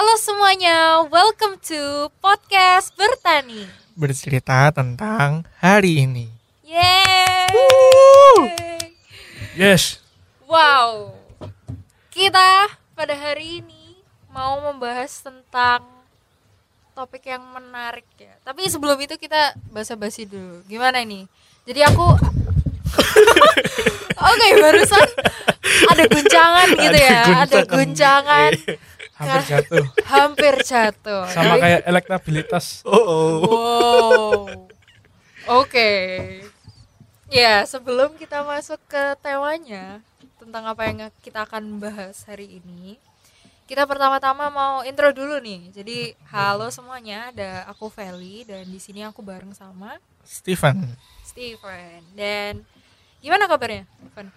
Halo semuanya, welcome to podcast Bertani. bercerita tentang hari ini. Yeay! Yes. Wow. Kita pada hari ini mau membahas tentang topik yang menarik ya. Tapi sebelum itu kita basa-basi dulu. Gimana ini? Jadi aku Oke, barusan ada guncangan gitu ya. Ada guncangan Hampir jatuh. hampir jatuh. Sama kayak elektabilitas. Oh, oh. Wow. Oke. Ya, sebelum kita masuk ke temanya tentang apa yang kita akan bahas hari ini, kita pertama-tama mau intro dulu nih. Jadi, halo semuanya, ada aku Feli dan di sini aku bareng sama Steven. Steven. Dan gimana kabarnya, Steven?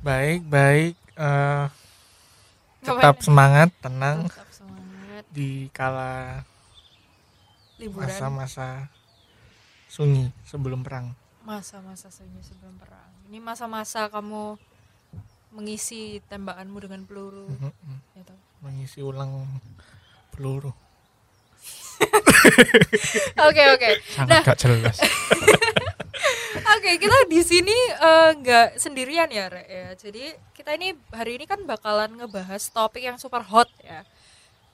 Baik, baik. Ngapain? Tetap semangat, tenang Tetap semangat di kala liburan masa-masa sunyi sebelum perang. masa-masa sunyi sebelum perang. Ini masa-masa kamu mengisi tembakanmu dengan peluru. Mhm. gitu. Mengisi ulang peluru. Oke oke. Sangat gak jelas. Oke kita di sini eh, nggak sendirian ya Rek ya. Jadi kita ini hari ini kan bakalan ngebahas topik yang super hot ya.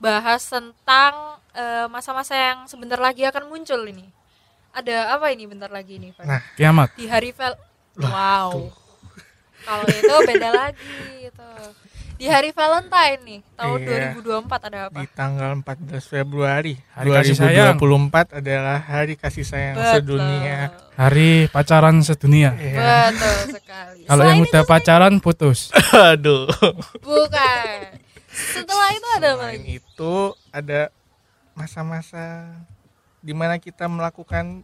Bahas tentang eh, masa-masa yang sebentar lagi akan muncul ini. Ada apa ini bentar lagi ini Van? Nah, Kiamat. Di hari val. Wow. Kalau itu beda lagi itu. Di hari Valentine nih tahun Iya. 2024 ada apa? Di tanggal 14 Februari Hari kasih sayang. 2024 adalah hari kasih sayang sedunia. Hari pacaran sedunia. Iya. Betul sekali. Kalau yang udah pacaran putus. Aduh. Bukan. Setelah itu ada apa Selain lagi? itu ada masa-masa di mana kita melakukan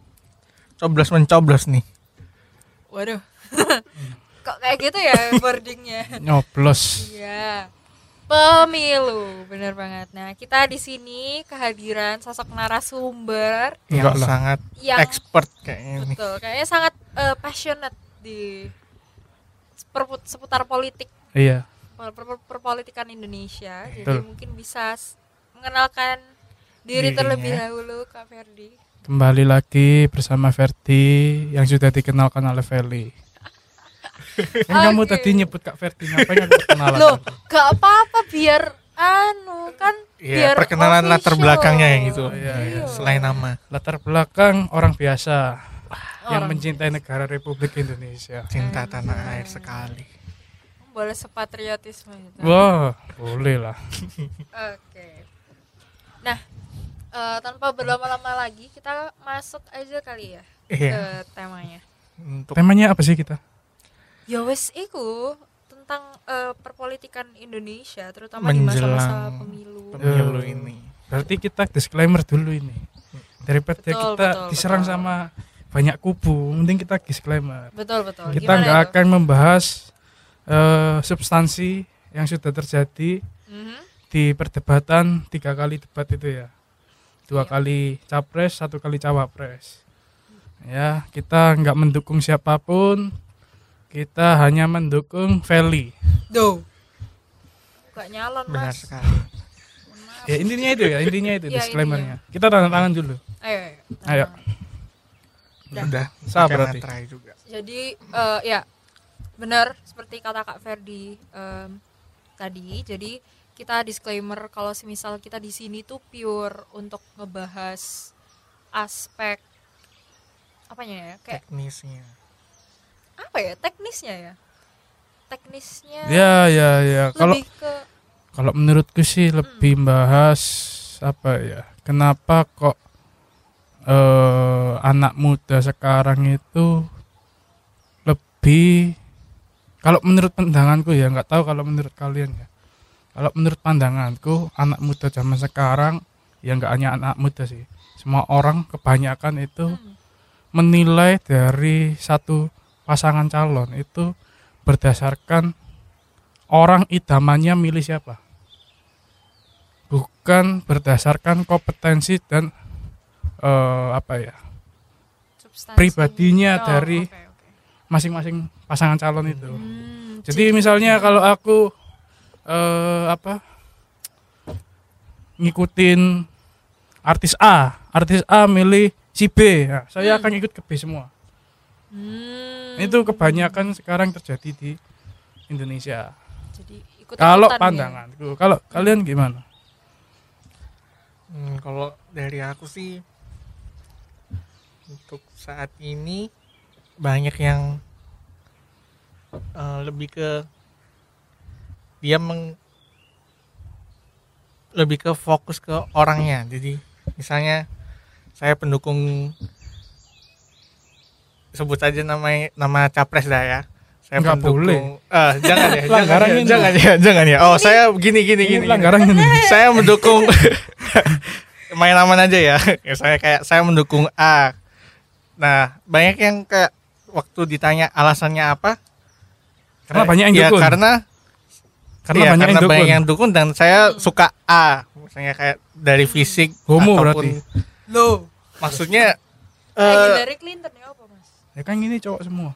coblos mencoblos nih. Waduh. Kok kayak gitu ya wordingnya? Nyoblos. Iya. Pemilu, bener banget. Nah, kita di sini kehadiran sosok narasumber yang Enggak sangat yang expert kayaknya nih. betul, kayaknya sangat eh, passionate di seputar politik, Iya. per- per- perpolitikan Indonesia. Jadi Betul. mungkin bisa mengenalkan diri Dirinya. terlebih dahulu, Kak Ferdi. Kembali lagi bersama Verdi yang sudah dikenalkan oleh Feli. Kan kamu Oke. tadi nyebut Kak Verdi ngapain aku kenalan? Loh, gak apa-apa biar anu kan Iya, biar perkenalan latar official. belakangnya ya gitu. Iya, iya. Selain nama, Latar belakang orang biasa yang Orang mencintai negara Republik Indonesia. cinta tanah air sekali. boleh sepatriotisme gitu. Wah, boleh lah. Oke. Nah, eh, tanpa berlama-lama lagi kita masuk aja kali ya Iya, ke temanya. untuk Temanya apa sih kita? Ya wes iku tentang eh, perpolitikan Indonesia terutama di masa-masa Menjelang pemilu. pemilu Eh, ini. Berarti kita disclaimer dulu ini. Daripada Betul, kita betul, diserang betul. sama banyak kubu, mending kita disclaimer. Betul betul. Kita nggak akan membahas eh, substansi yang sudah terjadi Mhm. di perdebatan tiga kali debat itu ya. Dua Iya. kali capres, satu kali cawapres. Ya, kita nggak mendukung siapa pun. Kita hanya mendukung Feli. Do. Gak nyalon Benar mas. sekali. Ya intinya itu ya, intinya itu Iya, disclaimernya. Kita tanda tangan dulu. Ayo. ayo. Ayo. Dah. Udah, Sah berarti. juga. Jadi eh, ya benar seperti kata Kak Ferdi em, tadi. Jadi kita disclaimer kalau semisal kita di sini tuh pure untuk ngebahas aspek apanya ya kayak Teknisnya. Apa ya teknisnya ya teknisnya Ya, ya, ya. Kalau ke kalau menurutku sih lebih bahas apa ya? Kenapa kok eh, anak muda sekarang itu lebih kalau menurut pandanganku ya nggak tahu kalau menurut kalian ya. Kalau menurut pandanganku anak muda zaman sekarang ya nggak hanya anak muda sih. Semua orang kebanyakan itu Hmm, menilai dari satu pasangan calon itu berdasarkan orang idamannya milih siapa bukan berdasarkan kompetensi dan eh, apa ya substansinya. pribadinya Oh, dari oke, oke. masing-masing pasangan calon itu Hmm, jadi misalnya kalau aku eh, apa ngikutin artis A, artis A milih si B. Nah, saya Hmm. akan ikut ke B semua. Hmm. Itu kebanyakan sekarang terjadi di Indonesia. Jadi ikut Kalau pandanganku, kalau kalian gimana? Hmm, kalau dari aku sih untuk saat ini banyak yang eh, lebih ke dia meng lebih ke fokus ke orangnya. Jadi misalnya saya pendukung sebut saja nama nama capres dah ya. Saya Nggak pendukung boleh. Eh, jangan ya, jangan ya, ini. jangan ya, jangan ya. Oh, saya gini gini Ini gini. gini pelanggaran ini. saya mendukung main aman aja ya. Ya, saya kayak saya mendukung A. Nah, banyak yang kayak waktu ditanya alasannya apa? Karena eh, banyak yang ya, dukung. karena Karena iya, banyak karena yang dukung. banyak yang dukung dan saya suka A. Misalnya kayak dari fisik Homo ataupun berarti. Lo. maksudnya Clinton ya kan ini cowok semua.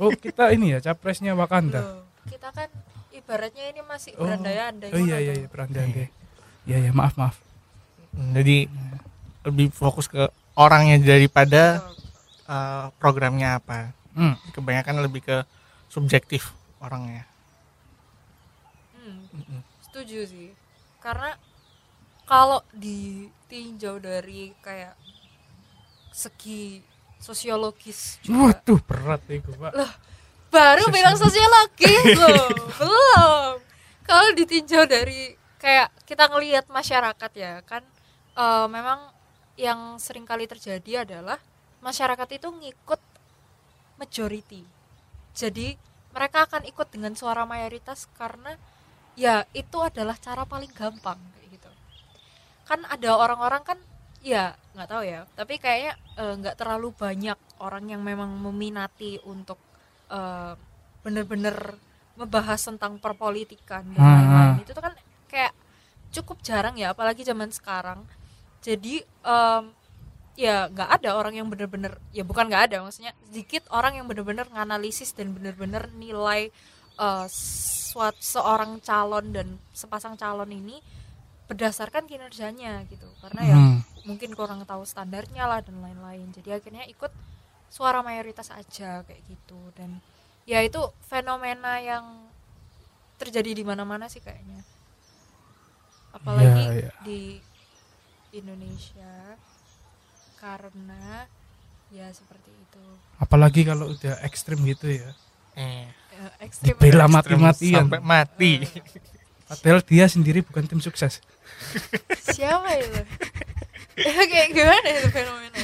oh, kita ini ya capresnya Wakanda. Loh, kita kan ibaratnya ini masih Oh. berandai-andai. Oh iya iya iya berandai. Iya iya maaf maaf. jadi lebih fokus ke orangnya daripada eh, programnya apa. Hmm. Kebanyakan lebih ke subjektif orangnya. Hmm, setuju sih. Karena kalau ditinjau dari kayak segi sosiologis juga. Waduh berat itu pak. Baru bilang sosiologis loh. Belum. Kalau ditinjau dari kayak kita ngelihat masyarakat ya kan eh, memang yang sering kali terjadi adalah masyarakat itu ngikut majority. Jadi mereka akan ikut dengan suara mayoritas karena ya itu adalah cara paling gampang kayak gitu. Kan ada orang-orang kan ya nggak tahu ya, tapi kayaknya eh, nggak terlalu banyak orang yang memang meminati untuk eh, bener-bener membahas tentang perpolitikan dan Hmm, lain-lain. hmm. Itu tuh kan kayak cukup jarang ya, apalagi zaman sekarang. Jadi em, ya nggak ada orang yang bener-bener ya bukan nggak ada maksudnya sedikit orang yang bener-bener nganalisis dan bener-bener nilai eh, suat seorang calon dan sepasang calon ini berdasarkan kinerjanya gitu karena ya Hmm. Mungkin kurang tahu standarnya lah dan lain-lain jadi akhirnya ikut suara mayoritas aja kayak gitu dan ya itu fenomena yang terjadi di mana-mana sih kayaknya apalagi Iya, iya. di Indonesia karena ya seperti itu Apalagi kalau udah ekstrim gitu ya. Eh, Ya, ekstrim Dibela banget. mati-matian. sampai mati. Padahal dia sendiri bukan tim sukses. siapa itu kayak gimana itu fenomena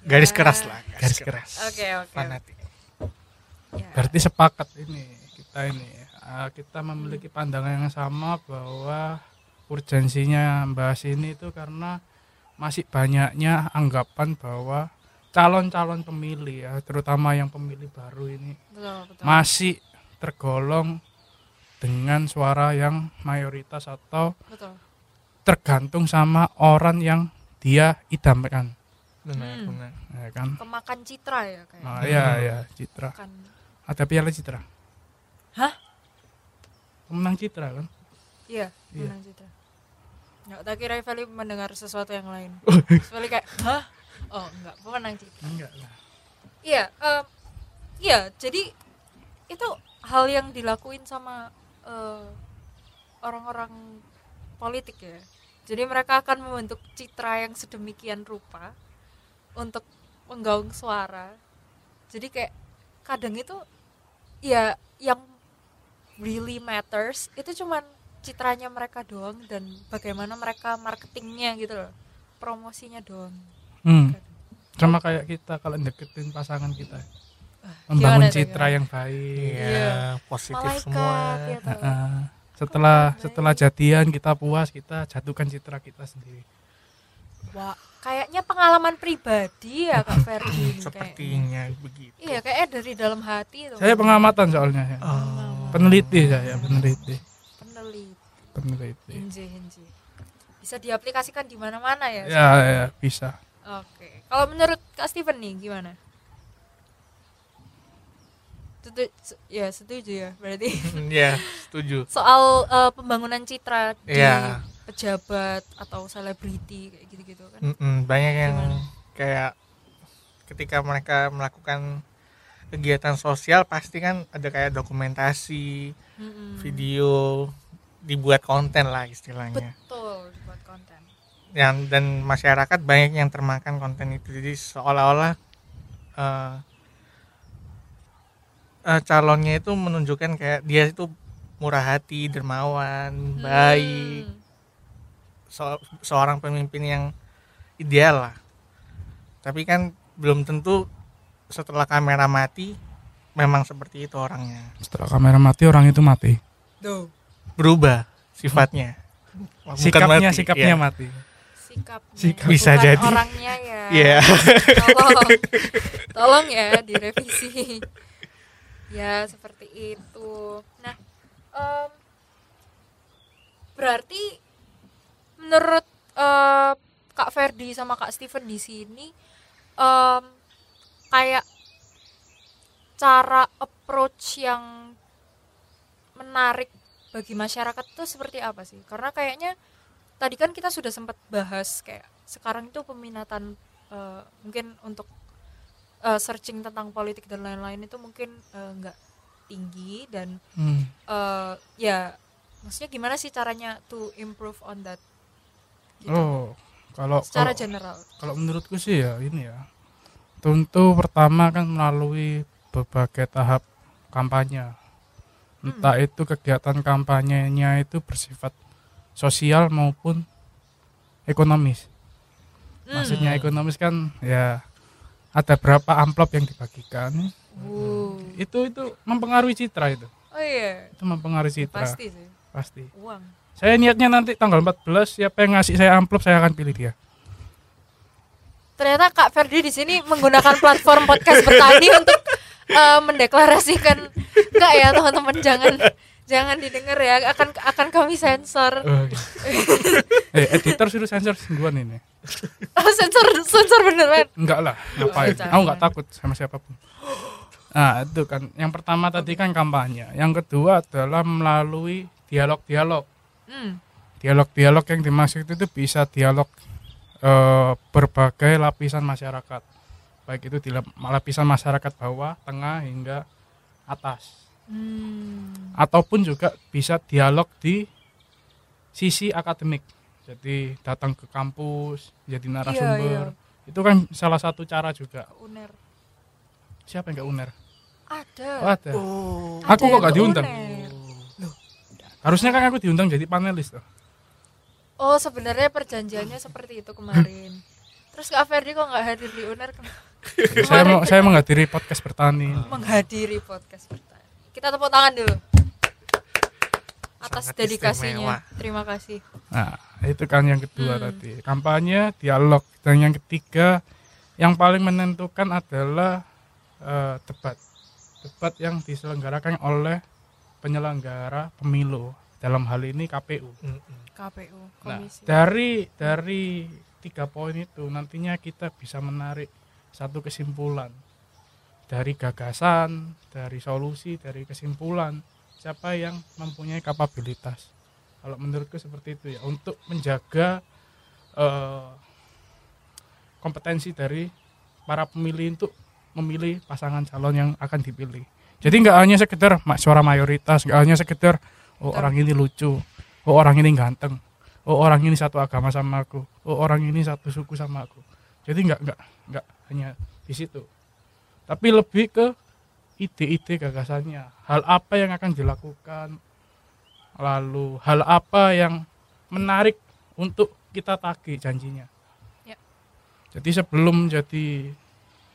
Garis keras lah. Garis keras. oke oke Fanatik. Ya. Berarti sepakat ini kita ini eh, kita memiliki pandangan yang sama bahwa urgensinya bahas ini itu karena masih banyaknya anggapan bahwa calon-calon pemilih ya terutama yang pemilih baru ini betul betul masih tergolong dengan suara yang mayoritas atau betul tergantung sama orang yang dia idamkan. Benar, Hmm. benar. ya kan? Kemakan citra ya kayak. Nah, ya ya Citra. Kan ada piala Citra? Hah? pemenang Citra kan? Iya Iya. menang citra. Nggak tak kira Feli mendengar sesuatu yang lain. Oh. Feli kayak hah? Oh enggak pemenang citra. Enggak lah. Iya em, iya jadi itu hal yang dilakuin sama eh, orang-orang politik ya jadi mereka akan membentuk citra yang sedemikian rupa untuk menggaung suara jadi kayak kadang itu ya yang really matters itu cuman citranya mereka doang dan bagaimana mereka marketingnya gitu loh promosinya doang hmm. sama kayak kita kalau deketin pasangan kita Gimana membangun tuh, citra gimana? yang baik Iya, Iya. positif malaikat semua. ya. Setelah setelah jadian kita puas kita jatuhkan citra kita sendiri Wah, kayaknya pengalaman pribadi ya Kak Ferdi ini kayak. Sepertinya begitu. Iya, kayaknya dari dalam hati tuh. saya pengamatan soalnya ya. Oh. peneliti saya peneliti peneliti, peneliti inje inje. Bisa diaplikasikan di mana-mana ya. ya ya bisa Oke. Kalau menurut Kak Steven nih gimana? Setu- se- ya setuju ya berarti ya setuju soal eh, pembangunan citra di Iya. pejabat atau selebriti kayak gitu-gitu kan Mm-mm, banyak yang Gimana? kayak ketika mereka melakukan kegiatan sosial pasti kan ada kayak dokumentasi Mm-mm. video dibuat konten lah istilahnya betul buat konten yang dan masyarakat banyak yang termakan konten itu jadi seolah-olah eh, eh, calonnya itu menunjukkan kayak dia itu murah hati dermawan baik Hmm. se- seorang pemimpin yang ideal lah tapi kan belum tentu setelah kamera mati memang seperti itu orangnya setelah kamera mati orang itu mati Duh. berubah sifatnya Bukan sikapnya mati, sikapnya ya. mati sikapnya Sikap. Bisa bukan jadi. orangnya ya Iya. tolong tolong ya direvisi ya seperti itu. Nah em, berarti menurut eh, kak Ferdi sama kak Steven di sini em, kayak cara approach yang menarik bagi masyarakat itu seperti apa sih? Karena kayaknya tadi kan kita sudah sempat bahas kayak sekarang itu peminatan eh, mungkin untuk eh, searching tentang politik dan lain-lain itu mungkin eh, nggak tinggi dan Hmm. eh, ya maksudnya gimana sih caranya to improve on that gitu. oh kalau secara kalau, general kalau menurutku sih ya ini ya tentu pertama kan melalui berbagai tahap kampanye entah itu kegiatan kampanyenya itu bersifat sosial maupun ekonomis Hmm. maksudnya ekonomis kan ya ada berapa amplop yang dibagikan? Wuh. itu itu mempengaruhi citra itu. Oh iya. Itu mempengaruhi citra. Pasti sih. Pasti. Uang. Saya niatnya nanti tanggal 14 siapa yang ngasih saya amplop saya akan pilih dia. Ternyata Kak Ferdi di sini menggunakan platform podcast bertani untuk eh, mendeklarasikan. Enggak ya teman-teman jangan jangan didengar ya akan akan kami sensor. Eh editor suruh sensor sungguhan ini. Oh, sensor sensor beneran enggak lah ngapain? Jangan. aku enggak takut sama siapa pun. Nah itu kan. Yang pertama tadi kan kampanye. Yang kedua adalah melalui dialog-dialog. Hmm. dialog-dialog yang dimaksud itu bisa dialog eh, berbagai lapisan masyarakat. Baik itu di lap- lapisan masyarakat bawah tengah hingga atas Hmm. ataupun juga bisa dialog di sisi akademik. Jadi datang ke kampus jadi narasumber. itu kan salah satu cara juga. Uner. Siapa yang nggak uner? Ada. Oh, ada. Oh. Ada aku kok yang nggak diundang? harusnya kan aku diundang jadi panelis tuh. Oh sebenarnya perjanjiannya seperti itu kemarin. Terus Kak Ferdi kok nggak hadir di uner? Saya mau saya menghadiri podcast bertani. Menghadiri podcast pertama kita tepuk tangan dulu atas Sangat dedikasinya istimewa. terima kasih Nah, itu kan yang kedua Hmm. tadi. Kampanye, dialog. Dan yang ketiga, yang paling menentukan adalah eh, debat. Debat yang diselenggarakan oleh penyelenggara pemilu. Dalam hal ini KPU. KPU Nah, komisi dari dari tiga poin itu nantinya kita bisa menarik satu kesimpulan dari gagasan, dari solusi, dari kesimpulan siapa yang mempunyai kapabilitas. Kalau menurutku seperti itu ya untuk menjaga eh, kompetensi dari para pemilih untuk memilih pasangan calon yang akan dipilih. Jadi nggak hanya sekedar suara mayoritas, nggak hanya sekedar oh orang ini lucu, oh orang ini ganteng, oh orang ini satu agama sama aku, oh orang ini satu suku sama aku. Jadi nggak nggak nggak hanya di situ, tapi lebih ke ide-ide gagasannya, hal apa yang akan dilakukan, lalu hal apa yang menarik untuk kita tagih janjinya. Ya. Jadi sebelum jadi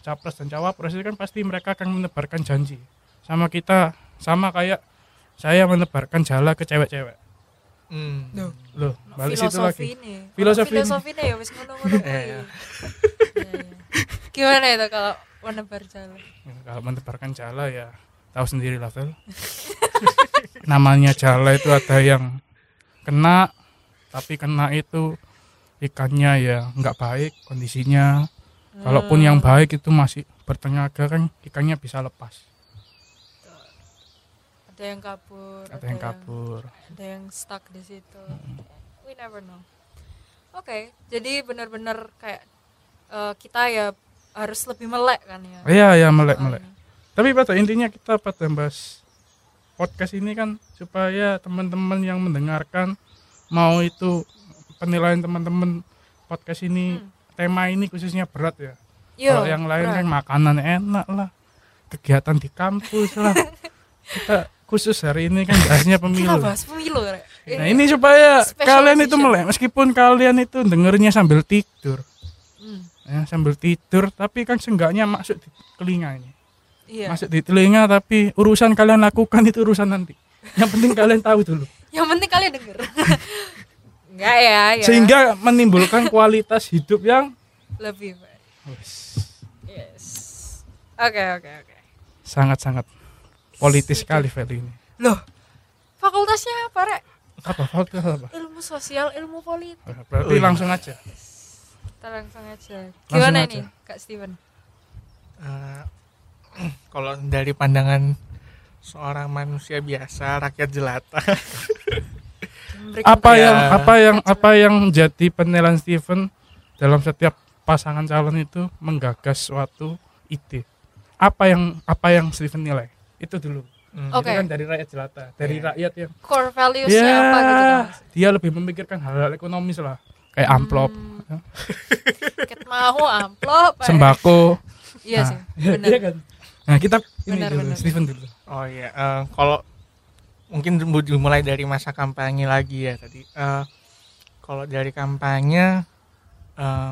capres dan cawapres itu kan pasti mereka akan menebarkan janji sama kita, sama kayak saya menebarkan jala ke cewek-cewek. Mm. Duh. Loh, balik situ lagi. ini Filosofi ini. filosofi ini ya wis ngono-ngono. Iya, iya. Iya, iya. gimana itu kalau menebar jalan Ya, kalau menebarkan jala ya tahu sendiri lah Vel. namanya jala itu ada yang kena tapi kena itu ikannya ya nggak baik kondisinya. Kalaupun yang Hmm. baik itu masih bertenaga kan ikannya bisa lepas. Ada yang kabur ada yang kabur. ada yang stuck di situ. We never know. Oke jadi benar-benar kayak eh, kita ya harus lebih melek kan ya iya ya melek melek soalnya. tapi pada intinya kita pada bahas podcast ini kan supaya teman-teman yang mendengarkan mau itu penilaian teman-teman podcast ini Hmm. tema ini khususnya berat ya Yo, kalau yang lain berat. kan makanan enak lah kegiatan di kampus lah kita khusus hari ini kan bahasnya kita pemilu bahas pemilu Rek. nah ini supaya Special kalian itu edition. melek meskipun kalian itu dengernya sambil tidur Hmm, ya, sambil tidur tapi kan seenggaknya masuk di telinga ini. Iya. Masuk di telinga tapi urusan kalian lakukan itu urusan nanti. Yang penting kalian tahu dulu. Yang penting kalian denger. Enggak ya, ya. Sehingga menimbulkan kualitas hidup yang lebih baik. Yes. Oke oke oke. Sangat-sangat politis sekali Feli ini. Loh fakultasnya apa rek? Apa? Fakultas apa? Ilmu sosial ilmu politik. Berarti Oh, iya. langsung aja kita langsung aja Langsung gimana aja. nih kak Steven Eh, kalau dari pandangan seorang manusia biasa rakyat jelata apa Ya. yang apa yang apa yang jadi penilaian Steven dalam setiap pasangan calon itu menggagas suatu ide apa yang apa yang Steven nilai itu dulu Hmm. Oke. itu kan dari rakyat jelata dari Iya. rakyat yang core valuesnya ya apa gitu kan Mas? dia lebih memikirkan hal-hal ekonomis lah kayak amplop Hmm. Ket mau amplop sembako. Iya Nah, sih iya benar. kan? Nah kita ini Benar, dulu benar. Steven dulu. Oh iya, eh, kalau mungkin dimulai dari masa kampanye lagi ya tadi. Eh, kalau dari kampanye eh,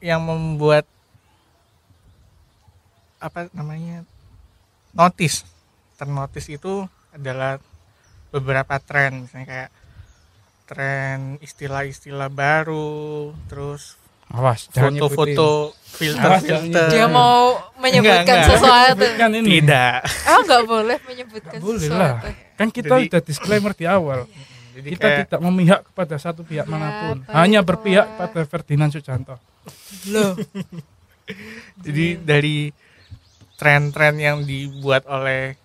yang membuat apa namanya notice ternotis itu adalah beberapa tren. Misalnya kayak tren istilah-istilah baru terus awas foto-foto Awas, filter-filter. Jangan dia mau menyebutkan enggak. sesuatu. Kan ini. Tidak. Oh nggak boleh menyebutkan boleh lah. Sesuatu kan kita Jadi- udah disclaimer di awal. Jadi kita kayak tidak memihak kepada satu pihak Ya, mana pun. hanya berpihak pada Ferdinand Sujanto. Loh. Jadi dari tren-tren yang dibuat oleh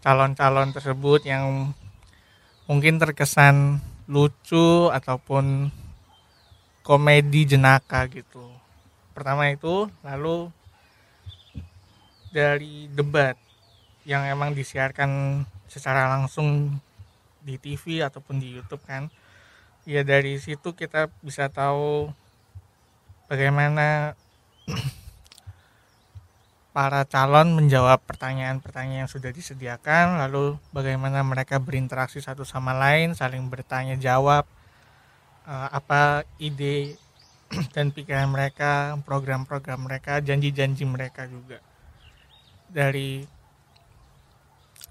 calon-calon tersebut yang mungkin terkesan lucu ataupun komedi jenaka gitu. Pertama itu, lalu dari debat yang emang disiarkan secara langsung di TV ataupun di YouTube kan. Ya dari situ kita bisa tahu bagaimana para calon menjawab pertanyaan-pertanyaan yang sudah disediakan, lalu bagaimana mereka berinteraksi satu sama lain, saling bertanya jawab, eh, apa ide dan pikiran mereka, program-program mereka, janji-janji mereka juga. Dari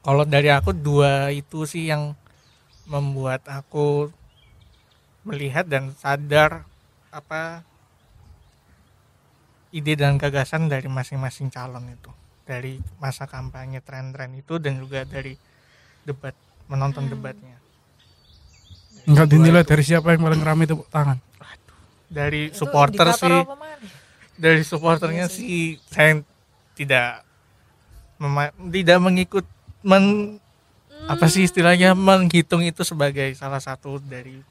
kalau dari aku dua itu sih yang membuat aku melihat dan sadar apa ide dan gagasan dari masing-masing calon itu. Dari masa kampanye tren-tren itu dan juga dari debat menonton Hmm. debatnya. Enggak dinilai dari siapa yang paling ramai tepuk tangan. Dari Itu supporter sih. dari supporternya Iya sih. saya tidak mema- tidak mengikut men apa sih istilahnya menghitung itu sebagai salah satu dari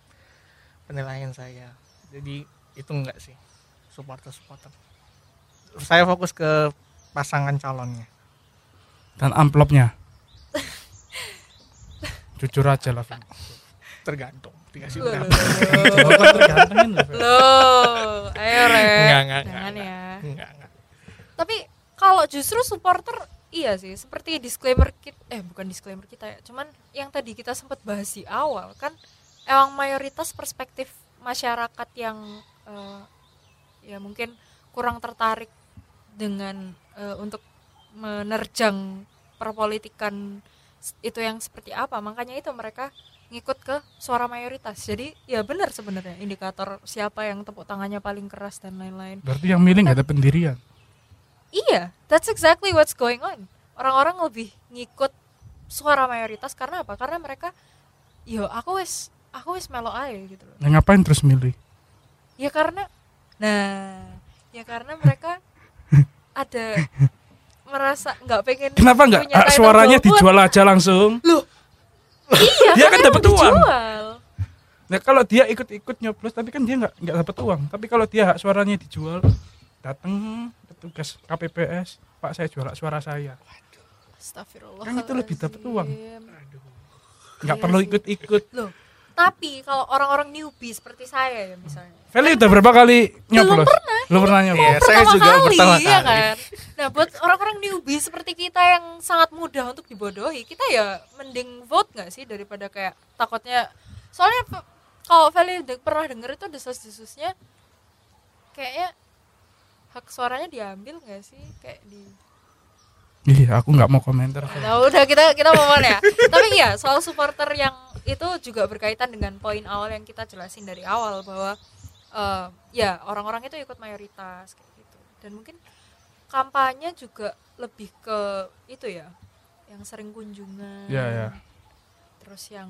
penilaian saya. Jadi itu enggak sih supporter supporter saya fokus ke pasangan calonnya. Dan amplopnya. Jujur aja lah Vin. tergantung dikasih Loh, berapa. loh, tergantungin loh ayo re Enggak, enggak, jangan enggak, ya. Enggak enggak. Tapi kalau justru supporter iya sih. Seperti disclaimer kita eh bukan disclaimer kita ya. Cuman yang tadi kita sempat bahas di awal kan emang mayoritas perspektif masyarakat yang eh, ya mungkin kurang tertarik dengan eh, untuk menerjang perpolitikan itu yang seperti apa makanya itu mereka ngikut ke suara mayoritas jadi ya benar sebenarnya indikator siapa yang tepuk tangannya paling keras dan lain-lain berarti yang milih nggak ada pendirian Iya, that's exactly what's going on. Orang-orang lebih ngikut suara mayoritas karena apa? Karena mereka, yo aku wis, aku wis melo ae gitu loh. nah, ngapain terus milih Ya karena, nah, ya karena mereka ada merasa nggak pengen Kenapa nggak ah, suaranya golput, dijual aja langsung? iya Dia kan karena dapat uang. dijual. Nah kalau dia ikut-ikut nyoblos tapi kan dia nggak nggak dapat uang. Tapi kalau dia hak suaranya dijual, datang petugas KPPS, Pak saya jual hak suara saya. Astagfirullah Kan itu lebih dapat uang. Nggak Iya perlu sih. ikut-ikut. loh tapi kalau orang-orang newbie seperti saya ya misalnya Feli udah berapa kali nyoblos? Belum pernah nyoblos. Iya, saya juga kali, pertama ya kali. kan nah buat orang-orang newbie seperti kita yang sangat mudah untuk dibodohi kita ya mending vote nggak sih daripada kayak takutnya soalnya kalau Feli de- pernah denger itu desas-desusnya kayaknya hak suaranya diambil nggak sih kayak di Iya, aku nggak mau komentar. Nah, udah kita kita mau ya. Tapi iya, soal supporter yang itu juga berkaitan dengan poin awal yang kita jelasin dari awal bahwa eh, ya orang-orang itu ikut mayoritas kayak gitu. Dan mungkin kampanye juga lebih ke itu ya, yang sering kunjungan. Iya, iya. Terus yang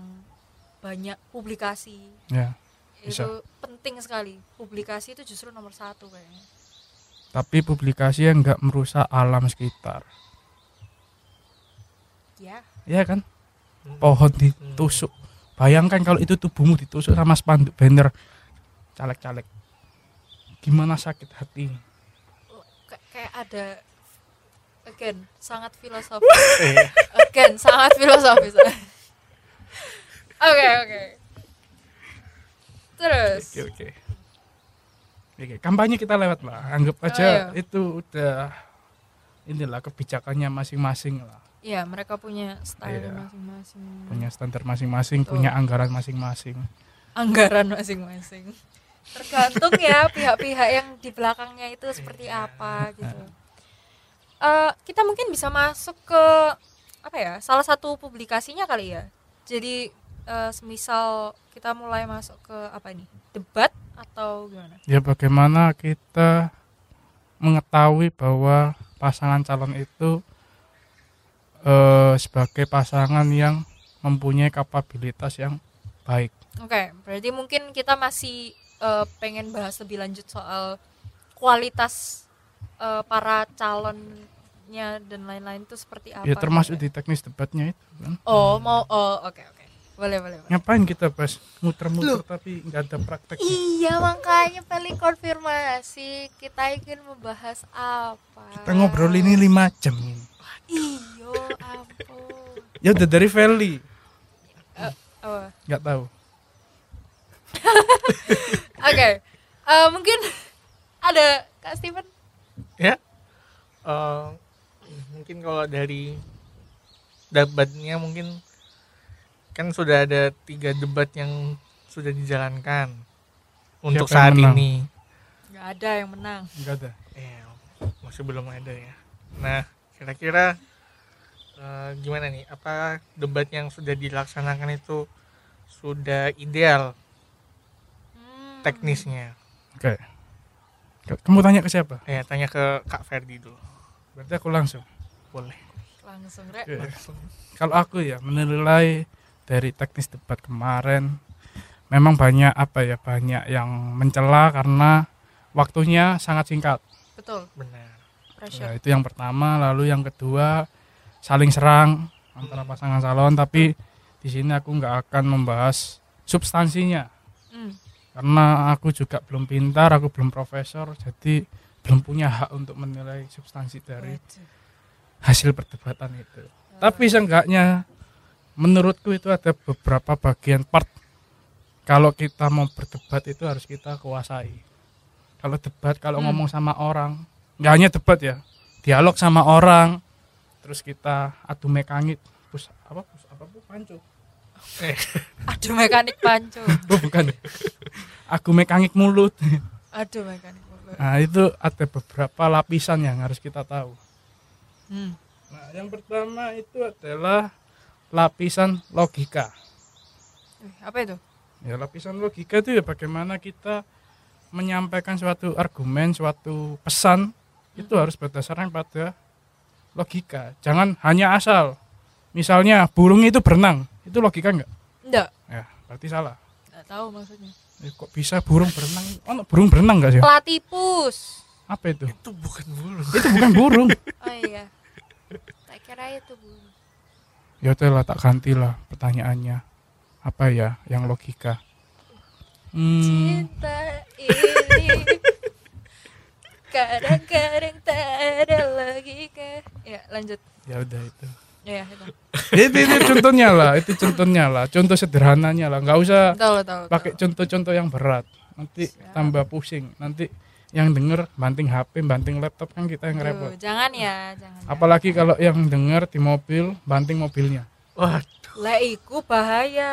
banyak publikasi. Ya. Itu Bisa. penting sekali. Publikasi itu justru nomor satu kayaknya. Tapi publikasi yang nggak merusak alam sekitar. Ya. Iya kan? Pohon ditusuk. Bayangkan kalau itu tubuhmu ditusuk sama spanduk banner caleg-caleg. Gimana sakit hati? Kay- kayak ada again sangat filosofis again sangat filosofis oke oke terus Oke oke. Oke, kampanye kita lewat lah. Anggap Oh, aja iya. itu udah inilah kebijakannya masing-masing lah. Ya mereka punya style Iya. masing-masing. Punya standar masing-masing, punya anggaran masing-masing. anggaran masing-masing. Tergantung ya pihak-pihak yang di belakangnya itu seperti apa gitu. Eh, kita mungkin bisa masuk ke apa ya salah satu publikasinya kali ya. Jadi eh, semisal kita mulai masuk ke apa ini debat atau gimana? Ya bagaimana kita mengetahui bahwa pasangan calon itu eh, sebagai pasangan yang mempunyai kapabilitas yang baik. Oke, berarti mungkin kita masih eh, pengen bahas lebih lanjut soal kualitas eh, para calonnya dan lain-lain itu seperti apa? ya termasuk gitu di teknis debatnya itu kan. Oh, mau oh oke oke. Boleh boleh. boleh. Ngapain kita bahas muter-muter tapi nggak ada prakteknya. Iya, makanya paling konfirmasi kita ingin membahas apa? Kita ngobrol ini lima jam. Iyo, ampun. Ya udah dari Feli, Oh, nggak tahu. Oke. Eh, mungkin ada Kak Steven? ya Eh, mungkin kalau dari debatnya mungkin kan sudah ada tiga debat yang sudah dijalankan untuk Siapa saat menang? ini Nggak ada yang menang. Nggak ada. Eh, masih belum ada ya nah kira-kira eh, gimana nih apa debat yang sudah dilaksanakan itu sudah ideal Hmm. teknisnya Oke. Kamu tanya ke siapa? eh tanya ke Kak Ferdi dulu Berarti aku langsung. boleh Langsung, Rek. Oke. Kalau aku ya menilai dari teknis debat kemarin memang banyak apa ya banyak yang mencela karena waktunya sangat singkat. Betul. benar Ya, itu yang pertama, lalu yang kedua saling serang antara pasangan calon tapi di sini aku nggak akan membahas substansinya Hmm. karena aku juga belum pintar, aku belum profesor, jadi belum punya hak untuk menilai substansi dari hasil perdebatan itu. Tapi seenggaknya menurutku itu ada beberapa bagian part kalau kita mau berdebat itu harus kita kuasai. Kalau debat, kalau Hmm. ngomong sama orang, nggak hanya debat ya, dialog sama orang, terus kita adu mekangit, pus apa pus apa pus pancu, Aduh mekanik panco. oh, bukan, aku mekangit mulut. Aduh mekanik mulut. Nah itu ada beberapa lapisan yang harus kita tahu. Hmm. Nah yang pertama itu adalah lapisan logika. Wih, Apa itu? Ya lapisan logika itu ya bagaimana kita menyampaikan suatu argumen, suatu pesan itu harus berdasarkan pada logika. Jangan hanya asal. Misalnya burung itu berenang, itu logika enggak? Enggak. Ya, berarti salah. Enggak tahu maksudnya. Eh, kok bisa burung berenang? Oh, burung berenang enggak sih? Platypus. Apa itu? itu bukan bulu Itu bukan burung. Oh iya. tak kira itu bu Ya udahlah tak gantilah pertanyaannya. Apa ya yang logika? Hmm, cinta ini kadang-kadang tak ada logika ya lanjut ya udah itu. ya itu itu itu contohnya lah, itu contohnya lah, contoh sederhananya lah, nggak usah pakai contoh-contoh yang berat. Nanti Siap. tambah pusing. Nanti yang denger banting HP, banting laptop kan kita yang Tuh, repot. jangan ya jangan ya. Apalagi kalau yang denger di mobil, banting mobilnya. Wah, lah iku bahaya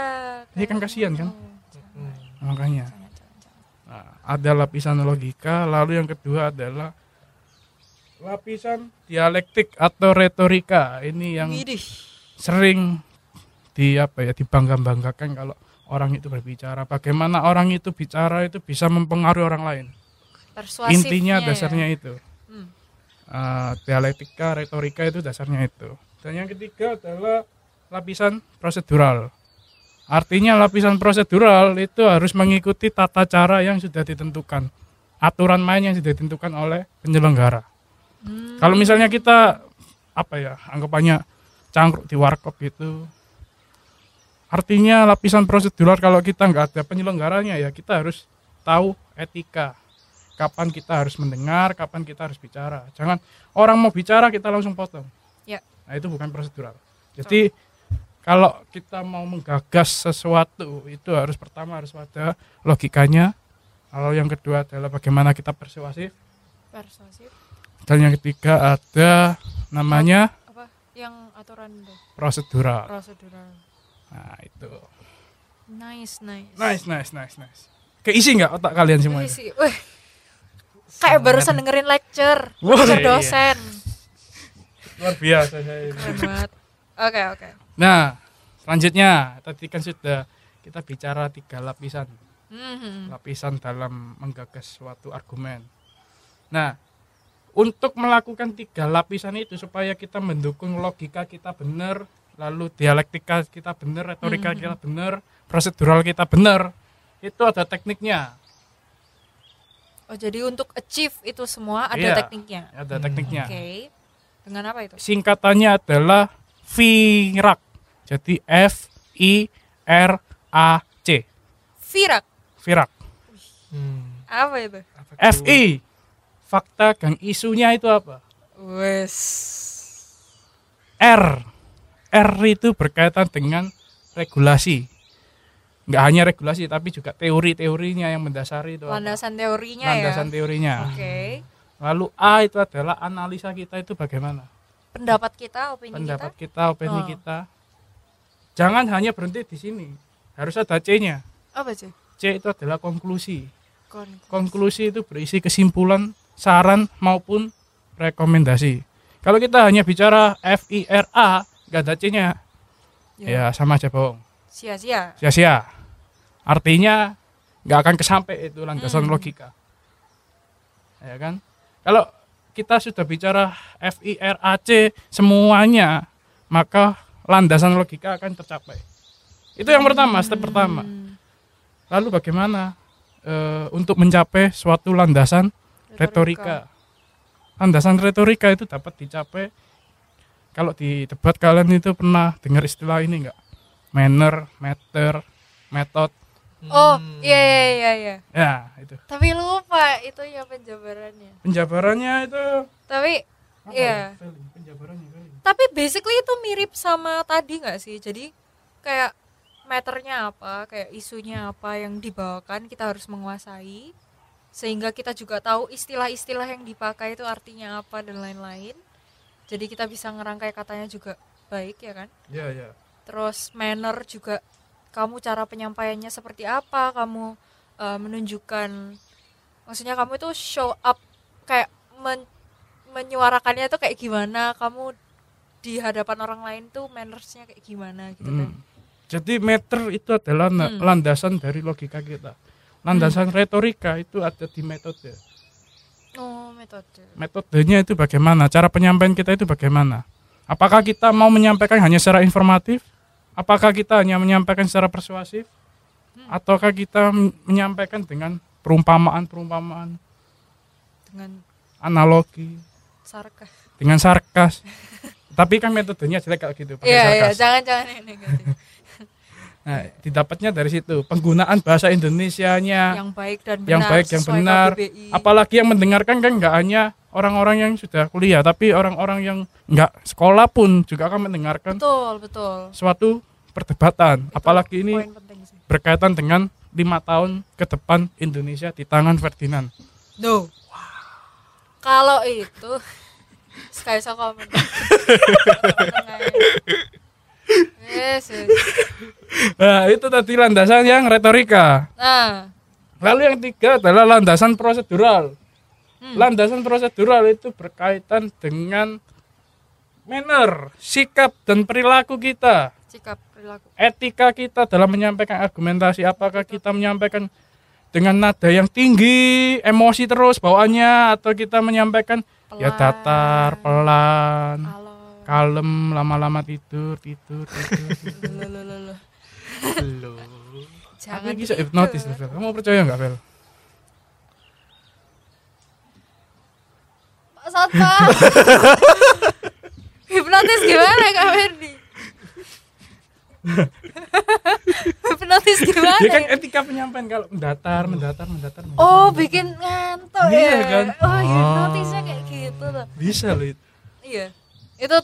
Ini kan kasihan kan? Oh, Makanya. jangan, jangan, jangan. Nah, ada lapisan logika, lalu yang kedua adalah lapisan dialektik atau retorika. Ini yang Widih. sering di apa ya dibangga-banggakan kalau orang itu berbicara. Bagaimana orang itu bicara itu bisa mempengaruhi orang lain. Persuasifnya Intinya ya. dasarnya itu. Hmm. Uh, dialektika, retorika itu dasarnya itu. Dan yang ketiga adalah lapisan prosedural. Artinya lapisan prosedural itu harus mengikuti tata cara yang sudah ditentukan. Aturan main yang sudah ditentukan oleh penyelenggara. Hmm. Kalau misalnya kita apa ya, anggapannya cangkruk di warkop gitu. Artinya lapisan prosedural kalau kita nggak ada penyelenggaranya ya kita harus tahu etika. Kapan kita harus mendengar, kapan kita harus bicara. Jangan orang mau bicara kita langsung potong. Ya. Nah, itu bukan prosedural. Jadi kalau kita mau menggagas sesuatu itu harus pertama harus ada logikanya. Lalu yang kedua adalah bagaimana kita persuasif persuasif dan yang ketiga ada namanya apa yang aturan itu prosedural. prosedural Nah, itu. nice nice Nice, nice, nice, nice. Keisi nggak otak kalian semua sih, wih. Kayak barusan dengerin lecture Wah, lecture iya. dosen Luar biasa saya ini. keren banget oke oke Nah, selanjutnya tadi kan sudah kita bicara tiga lapisan. Mhm. Lapisan dalam menggagas suatu argumen. Nah, untuk melakukan tiga lapisan itu supaya kita mendukung logika kita benar, lalu dialektika kita benar, retorika Mhm. kita benar, prosedural kita benar, itu ada tekniknya. Oh jadi untuk achieve itu semua ada Iya. tekniknya Ada Hmm. tekniknya. oke dengan apa itu singkatannya adalah VIRAC. Jadi F I R A C. virak VIRAC. hmm. apa itu F? I fakta gang isunya itu apa? wes R. R itu berkaitan dengan regulasi. Nggak hanya regulasi tapi juga teori-teorinya yang mendasari itu. apa? landasan teorinya Landasan ya teorinya. oke Lalu A itu adalah analisa kita itu bagaimana? pendapat kita opini Pendapat kita kita, opini Oh. kita. Jangan hanya berhenti di sini. Harus ada C-nya. apa sih C itu adalah konklusi. Kon- Konklusi itu berisi kesimpulan, saran maupun rekomendasi. Kalau kita hanya bicara F I R A, nggak ada C-nya, ya sama aja bohong. sia-sia Sia-sia. Artinya nggak akan kesampai itu landasan Hmm. logika. Ya kan? Kalau kita sudah bicara F I R A C semuanya, maka landasan logika akan tercapai. Itu yang pertama, step pertama. Hmm, Lalu bagaimana eh, untuk mencapai suatu landasan retorika? Landasan retorika itu dapat dicapai kalau di debat kalian itu pernah dengar istilah ini enggak? Manner, matter, method. Oh iya iya iya iya Ya, itu. tapi lupa itu ya penjabarannya Penjabarannya itu tapi Iya. ya? Penjabarannya spelling. tapi basically itu mirip sama tadi nggak sih jadi kayak matternya apa kayak isunya apa yang dibawakan kita harus menguasai sehingga kita juga tahu istilah-istilah yang dipakai itu artinya apa dan lain-lain jadi kita bisa ngerangkai katanya juga baik ya kan Ya, ya. terus manner juga kamu cara penyampaiannya seperti apa kamu eh, menunjukkan maksudnya kamu itu show up kayak men- menyuarakannya itu kayak gimana kamu di hadapan orang lain tuh mannersnya kayak gimana gitu kan Hmm. Jadi meter itu adalah Hmm. landasan dari logika kita. Landasan retorika itu ada di metode. oh metode metodenya itu bagaimana, cara penyampaian kita itu bagaimana. Apakah kita mau menyampaikan hanya secara informatif? Apakah kita hanya menyampaikan secara persuasif? Ataukah kita men- menyampaikan dengan perumpamaan-perumpamaan, dengan analogi, sarkas dengan sarkas? tapi kan metodenya jelek kalau gitu pakai Iya iya, sarkas. jangan jangan yang negatif. Nah, didapatnya dari situ penggunaan bahasa Indonesianya yang baik dan benar. yang baik yang benar KBBI. apalagi yang mendengarkan kan nggak hanya orang-orang yang sudah kuliah tapi orang-orang yang nggak sekolah pun juga akan mendengarkan Betul betul. suatu perdebatan Itu apalagi ini berkaitan dengan lima tahun ke depan Indonesia di tangan Ferdinand No. Kalau itu sekali saya komen. Yes, yes. nah itu tadi landasan yang retorika Nah, lalu yang tiga adalah landasan prosedural Hmm. landasan prosedural itu berkaitan dengan manner sikap dan perilaku kita sikap perilaku. etika kita dalam menyampaikan argumentasi apakah kita menyampaikan dengan nada yang tinggi emosi terus bawaannya atau kita menyampaikan ya Pelan. datar pelan Halo. Kalem lama-lama tidur tidur tidur, tidur. Loh, loh, loh, loh. Jangan bisa hipnotis loh, Vel. kamu percaya nggak Vel? Pak Satpam. Hipnotis gimana Kak Ferdi? Hipnotis gimana? ya kan etika penyampaian kalau mendatar mendatar mendatar, mendatar. Oh, bikin ngantuk Iya, ya. kan? Oh, hipnotisnya kayak gitu loh. bisa loh itu Iya. Itu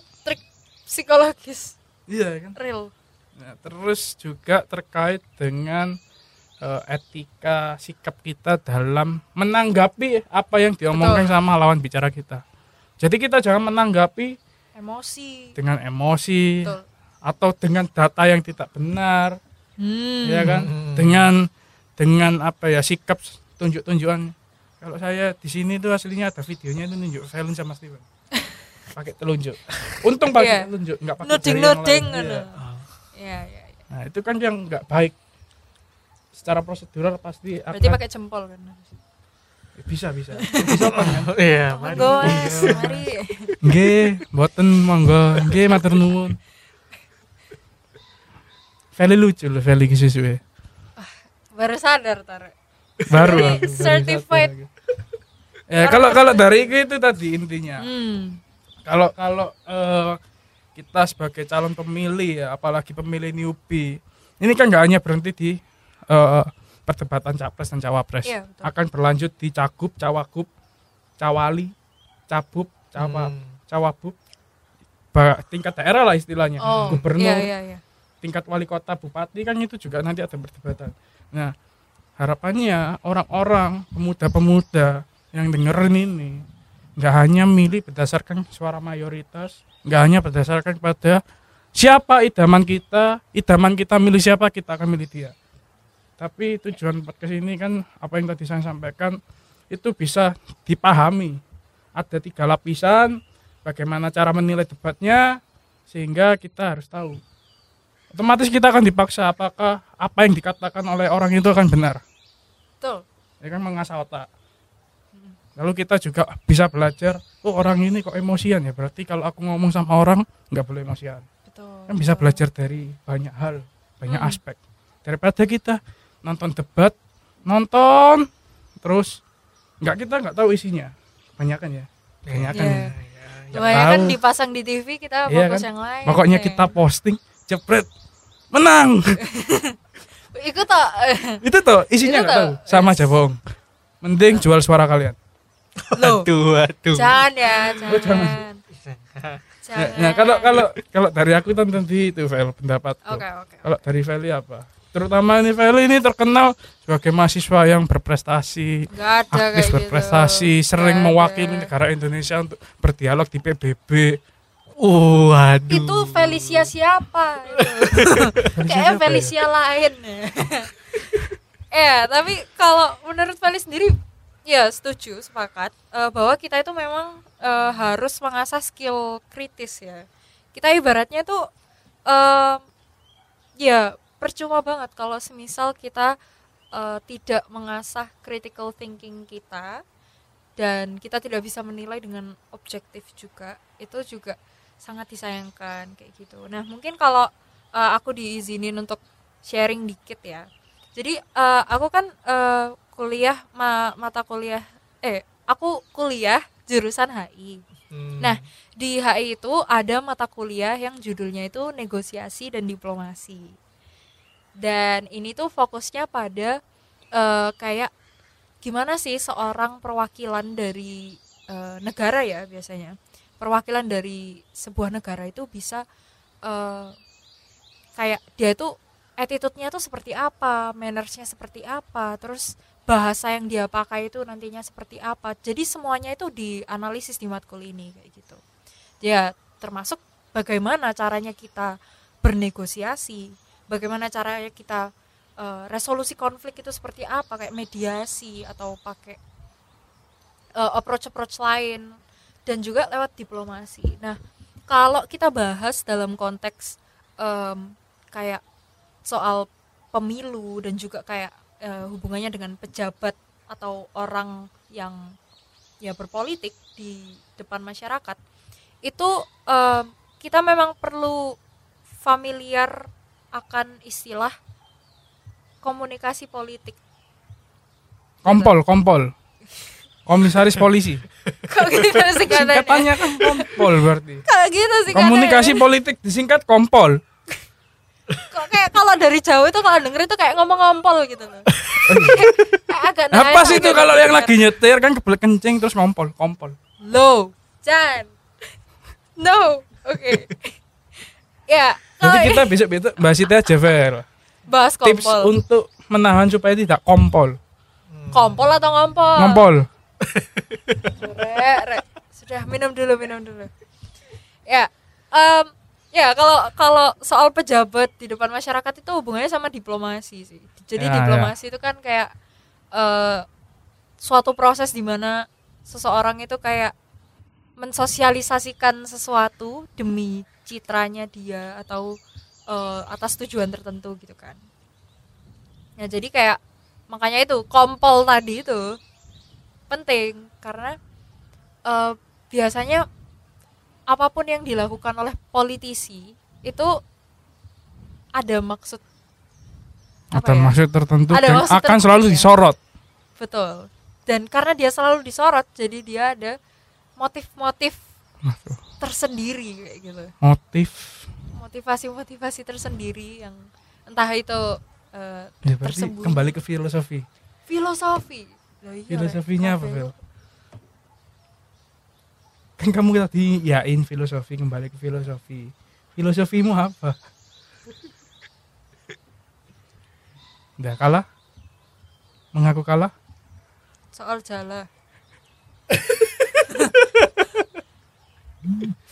psikologis iya kan real. Nah, terus juga terkait dengan eh, etika sikap kita dalam menanggapi apa yang diomongkan sama lawan bicara kita. Jadi kita jangan menanggapi Emosi. dengan emosi Betul. atau dengan data yang tidak benar, Hmm. ya kan? Hmm. Dengan dengan apa ya sikap tunjuk-tunjukan. Kalau saya di sini tuh aslinya ada videonya itu nunjuk Valen sama Steven. Pakai telunjuk. Untung pakai Iya. telunjuk, nggak pakai Nuding jari yang nuding lain. ngono. Iya. Iya, iya, iya. Nah, itu kan yang nggak baik. Secara prosedural pasti Berarti akan pakai jempol kan. bisa bisa. bisa apa kan? Iya, mari. Monggo, Mas. Mari. Nggih, mboten monggo. Nggih matur nuwun. Feli lucu loh, Feli suwe Baru sadar tar. Baru. Certified. Ya kalau kalau dari itu, itu tadi intinya. Hmm. Kalau kalau eh, kita sebagai calon pemilih ya, apalagi pemilih newbie, ini kan nggak hanya berhenti di eh, perdebatan capres dan cawapres, Iya, betul. akan berlanjut di cagup, cawagup, cawali, cabub, cawa, Hmm. cawabub, ba- tingkat daerah lah istilahnya, Oh, gubernur, Iya, iya, iya. tingkat wali kota, bupati kan itu juga nanti ada perdebatan. Nah harapannya orang-orang pemuda-pemuda yang dengerin ini nggak hanya milih berdasarkan suara mayoritas, nggak hanya berdasarkan pada siapa idaman kita, idaman kita milih siapa kita akan milih dia. Tapi tujuan podcast ini kan apa yang tadi saya sampaikan itu bisa dipahami. Ada tiga lapisan, bagaimana cara menilai debatnya, sehingga kita harus tahu otomatis kita akan dipaksa apakah apa yang dikatakan oleh orang itu akan benar Betul. ya kan mengasah otak lalu kita juga bisa belajar oh orang ini kok emosian ya berarti kalau aku ngomong sama orang nggak boleh emosian Betul. kan bisa betul. belajar dari banyak hal banyak Hmm. aspek daripada kita nonton debat nonton terus nggak kita nggak tahu isinya banyak kan ya banyak kan Iya. ya. Nggak Lumayan kan dipasang di TV kita Iya fokus kan? yang lain. pokoknya ya. kita posting jepret menang ikut tak itu tuh isinya Itu nggak tahu sama aja bohong mending jual suara kalian Loh, Aduh, aduh. jangan ya, Oh, jangan. Ya, Jangan. ya, kalau kalau kalau dari aku kan tadi itu Vel pendapatku Oke, oke. kalau dari Feli apa terutama ini Feli ini terkenal sebagai mahasiswa yang berprestasi Enggak ada aktif kayak berprestasi gitu. sering Nggak mewakili ada. negara Indonesia untuk berdialog di PBB Uh, aduh. Itu Felicia siapa? Kayaknya siapa ya? Felicia lain. ya, tapi kalau menurut Feli sendiri ya setuju sepakat eh, bahwa kita itu memang eh, harus mengasah skill kritis ya. Kita ibaratnya tuh eh, ya percuma banget kalau semisal kita eh, tidak mengasah critical thinking kita dan kita tidak bisa menilai dengan objektif juga itu juga sangat disayangkan kayak gitu. Nah mungkin kalau eh, aku diizinin untuk sharing dikit ya. Jadi eh, aku kan eh, kuliah ma- mata kuliah eh aku kuliah jurusan HI. Hmm. Nah, di HI itu ada mata kuliah yang judulnya itu negosiasi dan diplomasi. Dan ini tuh fokusnya pada eh, kayak gimana sih seorang perwakilan dari eh, negara ya biasanya. Perwakilan dari sebuah negara itu bisa eh, kayak dia itu attitude-nya tuh seperti apa, mannersnya seperti apa, terus bahasa yang dia pakai itu nantinya seperti apa. Jadi semuanya itu dianalisis di matkul ini kayak gitu. Ya, termasuk bagaimana caranya kita bernegosiasi, bagaimana caranya kita eh, resolusi konflik itu seperti apa, kayak mediasi atau pakai eh, approach-approach lain dan juga lewat diplomasi. Nah, kalau kita bahas dalam konteks em, kayak soal pemilu dan juga kayak eh, hubungannya dengan pejabat atau orang yang ya berpolitik di depan masyarakat itu em, kita memang perlu familiar akan istilah komunikasi politik Kompol, kompol. Komisaris polisi. kok gitu singkatannya Singkatannya kan kompol berarti. kok gitu singkatannya Komunikasi politik disingkat kompol. Kok kayak kalau dari jauh itu kalau denger itu kayak ngomong ngompol gitu loh kayak agak Apa naif sih itu kalau yang lagi nyetir kan kebelet kencing terus ngompol, kompol. low Jan no oke ya Jadi kalau kita besok-besok bahas itu aja, Ver. bahas Tips kompol untuk menahan supaya tidak kompol. kompol atau ngompol Ngompol. Rek. sudah minum dulu minum dulu ya em, ya kalau kalau soal pejabat di depan masyarakat itu hubungannya sama diplomasi sih. Jadi Ya, diplomasi itu kan kayak eh, suatu proses di mana seseorang itu kayak mensosialisasikan sesuatu demi citranya dia atau eh, atas tujuan tertentu gitu kan. Ya jadi kayak makanya itu kompol tadi itu penting. Karena eh, biasanya apa pun yang dilakukan oleh politisi itu ada maksud Ada ya? maksud tertentu Ada dan maksud akan tertentu, selalu ya. disorot. betul dan karena dia selalu disorot jadi dia ada motif-motif tersendiri kayak gitu Motif motivasi-motivasi tersendiri yang entah itu eh, ya Tersembunyi. kembali ke filosofi. filosofi Loh iya, Filosofinya apa. Kan kamu tadi yain filosofi kembali ke filosofi. Filosofimu apa? Udah kalah? Mengaku kalah? soal jala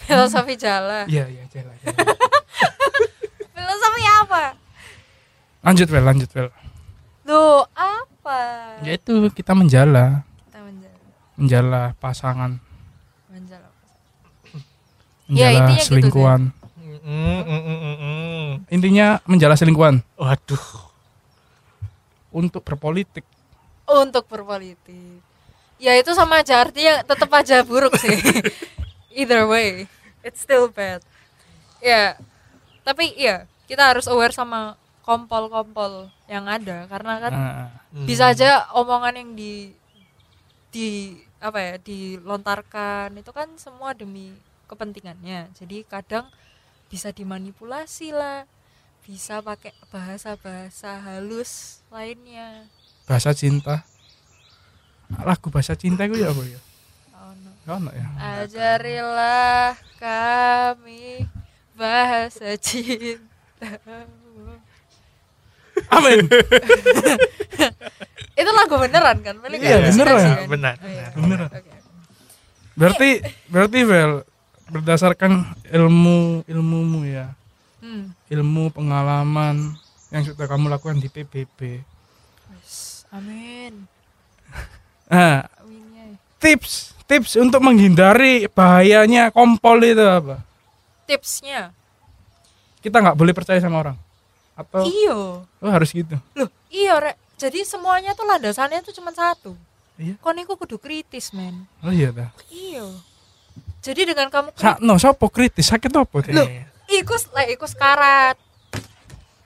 filosofi jala Iya, iya, jalan. jalan. filosofi apa lanjut, Vel, lanjut, Vel. Loh, apa? Ya itu kita menjala, Kita menjala. menjala pasangan. Menjala Ya, intinya gitu selingkuhan. Mm, mm, mm, mm, mm. Intinya menjala selingkuhan Waduh. untuk berpolitik. Untuk berpolitik. Ya itu sama aja artinya tetap aja buruk sih. Either way, it's still bad. Ya, tapi iya kita harus aware sama kompol-kompol yang ada karena kan Hmm. bisa aja omongan yang di di apa ya dilontarkan itu kan semua demi kepentingannya jadi kadang bisa dimanipulasi lah bisa pakai bahasa-bahasa halus lainnya bahasa cinta. Lagu bahasa cinta itu ya apa ya? oh no. Ya. ajarilah kami bahasa cinta Amin. itu lagu beneran kan Iya, nggak beneran. Benar, Oh, iya. benar. Beneran. Oke. Berarti berarti Vel berdasarkan ilmu ilmumu ya, Hmm. ilmu pengalaman yang sudah kamu lakukan di PBB. Wes, Amin. Nah, Aminnya. tips tips untuk menghindari bahayanya kompol itu apa? Tipsnya. Kita nggak boleh percaya sama orang. Atau Iyo. oh, harus gitu. Loh, iya rek. Jadi semuanya tuh landasannya tuh cuma satu. Iya. Kon kudu kritis, men. Oh iya dah. Iya. Jadi dengan kamu kritis, Sakno sopo kritis sakit apa teh? Loh. iku lah iku sekarat.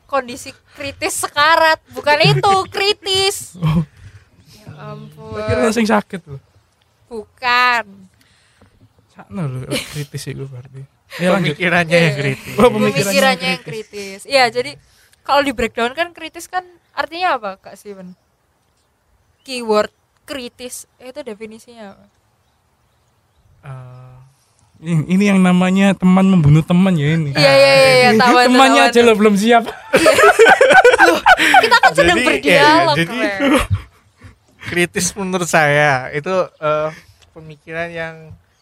Kondisi kritis sekarat, bukan itu kritis. Oh, Ya tak kira ampun. sing sakit loh. Bukan. Sakno lho kritis iku berarti. Ya lanjut. pemikirannya yang kritis Oh, pemikirannya pemikirannya yang kritis. Iya, jadi kalau di breakdown kan kritis kan artinya apa, Kak Steven? Keyword kritis itu definisinya apa? Eh, Ini, yang namanya teman membunuh teman ya ini. Iya, iya, iya, iya, tahu Temannya aja lo belum siap. Kita kan sedang Jadi, berdialog, iya, jadi- kritis menurut saya itu eh, pemikiran yang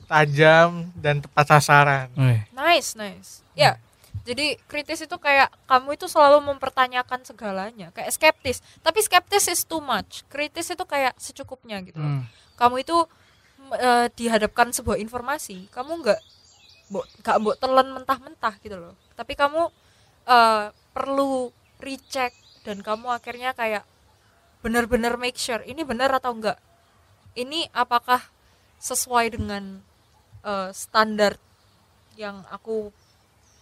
tajam dan tepat sasaran Nice, nice. Ya. Jadi kritis itu kayak kamu itu selalu mempertanyakan segalanya, kayak skeptis. Tapi skeptis is too much. Kritis itu kayak secukupnya gitu. loh. hmm. Kamu itu eh, dihadapkan sebuah informasi, kamu nggak nggak mbok telan mentah-mentah gitu loh. Tapi kamu eh, perlu recheck dan kamu akhirnya kayak benar-benar make sure ini benar atau enggak. Ini apakah sesuai dengan eh, standar yang aku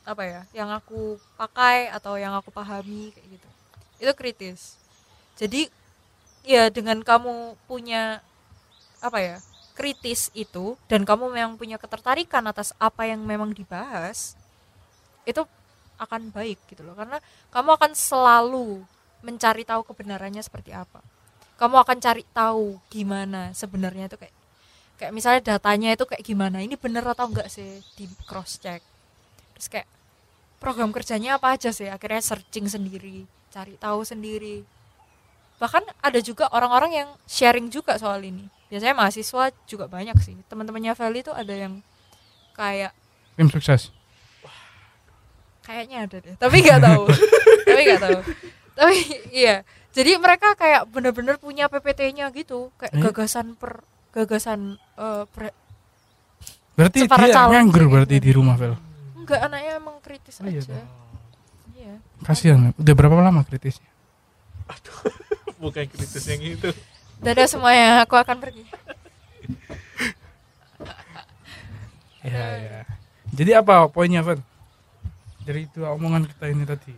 apa ya yang aku pakai atau yang aku pahami kayak gitu itu kritis jadi ya dengan kamu punya apa ya kritis itu dan kamu memang punya ketertarikan atas apa yang memang dibahas itu akan baik gitu loh. Karena kamu akan selalu mencari tahu kebenarannya seperti apa. Kamu akan cari tahu gimana sebenarnya itu kayak kayak misalnya datanya itu kayak gimana ini bener atau enggak sih di cross check terus kayak program kerjanya apa aja sih? Akhirnya searching sendiri cari tahu sendiri. Bahkan ada juga orang-orang yang sharing juga soal ini biasanya mahasiswa juga banyak sih teman-temannya Feli itu ada yang kayak Tim sukses. kayaknya ada deh tapi nggak tahu tapi nggak tahu tapi iya jadi mereka kayak bener-bener punya PPT-nya gitu kayak Eh? gagasan per gagasan eh, pre- Berarti dia nganggur berarti gitu. di rumah, Vel. enggak anaknya emang kritis Oh, iya, aja iya Kasihan. Udah berapa lama kritisnya? bukan kritis yang itu dadah semuanya aku akan pergi Iya, iya. Jadi apa poinnya, Vel? Dari dua omongan kita ini tadi.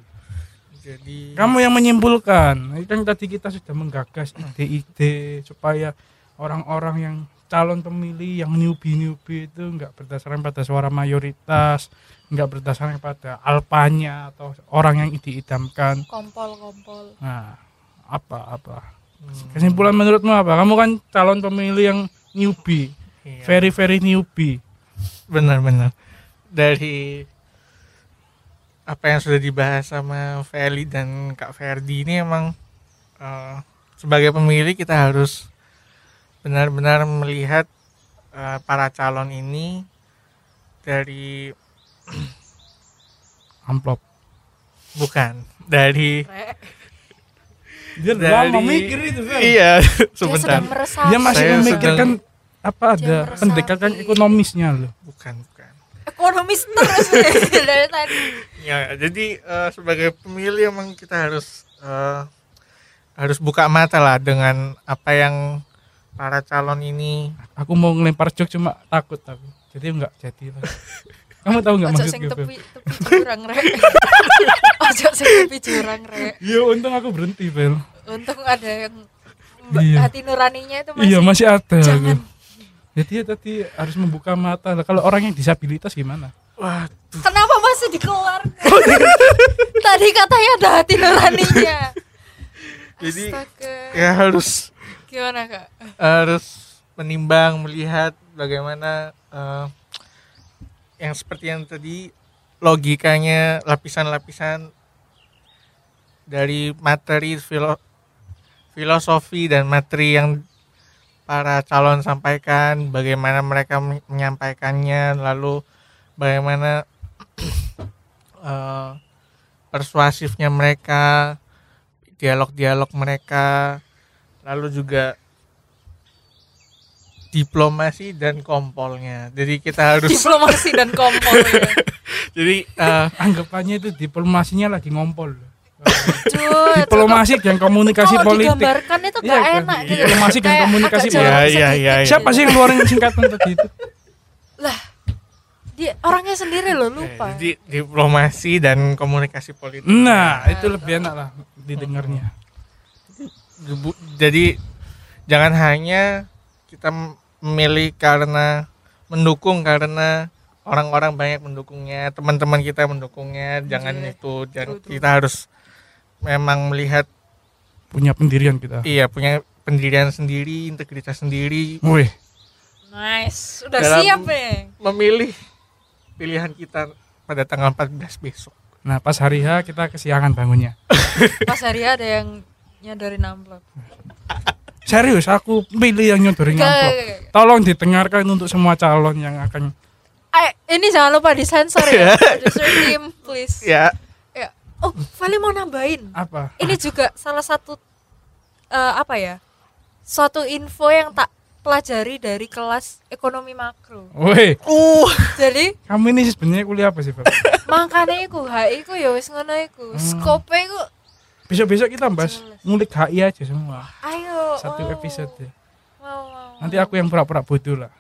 jadi Kamu yang menyimpulkan. Kan tadi kita sudah menggagas ide-ide supaya orang-orang yang calon pemilih yang newbie-newbie itu enggak berdasarkan pada suara mayoritas, enggak berdasarkan pada alpanya atau orang yang diidamkan. kompol kompol Nah, apa apa? Hmm, Kesimpulan menurutmu apa? Kamu kan calon pemilih yang newbie, iya. very very newbie. benar-benar dari apa yang sudah dibahas sama Feli dan Kak Ferdi ini emang eh, sebagai pemilih kita harus benar-benar melihat eh, para calon ini dari Amplop. bukan dari Dia dari lama mikir itu, Fel. iya dia sebentar sedang meresap Dia masih Saya memikirkan apa Dia ada pendekatan ekonomisnya loh. bukan bukan ekonomis terus nih, dari tadi ya jadi eh, sebagai pemilih emang kita harus eh, harus buka mata lah dengan apa yang para calon ini Aku mau ngelempar jok cuma takut aku. Jadi enggak jadi lah. Kamu tahu enggak ojo maksud sing gue? tepi tepi jurang rek ojo sing tepi jurang rek Iya, untung aku berhenti, Bel. untung ada yang Iya. hati nuraninya itu masih Iya, masih ada jangan aku. Jadi ya tadi harus membuka mata. Lah kalau orang yang disabilitas gimana? waduh kenapa masih dikeluarkan tadi katanya ada hati nuraninya Jadi, Astaga. ya harus gimana kak harus menimbang melihat bagaimana eh, yang seperti yang tadi logikanya lapisan-lapisan dari materi filo- filosofi dan materi yang para calon sampaikan bagaimana mereka men- menyampaikannya lalu bagaimana eh, persuasifnya mereka dialog-dialog mereka lalu juga diplomasi dan kompolnya. Jadi kita harus diplomasi dan kompol ya. jadi eh, Anggapannya itu diplomasinya lagi ngompol. Cuy, Diplomasi dan komunikasi kalau politik. digambarkan itu Iya gak kan? enak gitu. Diplomasi dan komunikasi politik. Iya, iya, sedikit iya, iya. Siapa sih yang ngeluarin singkatan tadi itu? Dia orangnya sendiri loh lupa. jadi diplomasi dan komunikasi politik. Nah, itu lebih enak lah didengarnya. Jadi jangan hanya kita memilih karena mendukung karena orang-orang banyak mendukungnya teman-teman kita mendukungnya jangan Iya. itu jangan True, true. kita harus memang melihat punya pendirian kita iya punya pendirian sendiri integritas sendiri wih Nice. Udah Dalam- siap nih. memilih pilihan kita pada tanggal 14 besok nah pas hari H kita kesiangan bangunnya Pas hari ada yang nyodorin amplop. serius aku pilih yang gak, gak. tolong didengarkan untuk semua calon yang akan Eh, ini jangan lupa disensor ya. Producer team, please. ya Ya. Oh, Vali mau nambahin. apa Ini juga salah satu eh, apa ya? Suatu info yang tak pelajari dari kelas ekonomi makro. wih uh Jadi kamu ini sebenarnya kuliah apa sih Bab? makanya iku HI ku ya wis ngono iku. Hmm. Skope iku besok-besok kita bahas ngulik HI aja semua ayo satu wow. episode ya. Wow, wow, nanti wow. aku yang pura-pura bodoh lah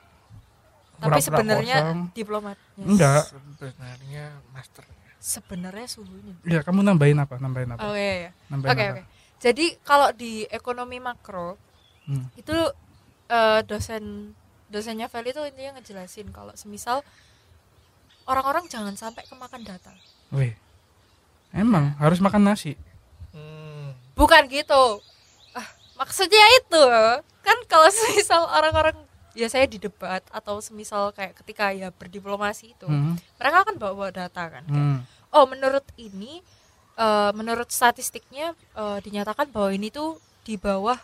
Tapi Pura-pura sebenarnya kosong. diplomatnya. enggak sebenarnya master Sebenarnya suhunya. ya kamu nambahin apa nambahin apa Oh iya ya. nambahin Oke apa oke. Jadi kalau di ekonomi makro Hmm. itu eh, dosen dosennya Feli itu intinya ngejelasin kalau semisal orang-orang jangan sampai kemakan data. wih emang harus makan nasi Hmm. Bukan gitu. Ah, maksudnya itu kan kalau semisal orang-orang ya saya di debat atau semisal kayak ketika ya berdiplomasi itu Hmm. mereka kan bawa-bawa data kan. Kayak, Hmm. oh menurut ini eh, menurut statistiknya eh, dinyatakan bahwa ini tuh di bawah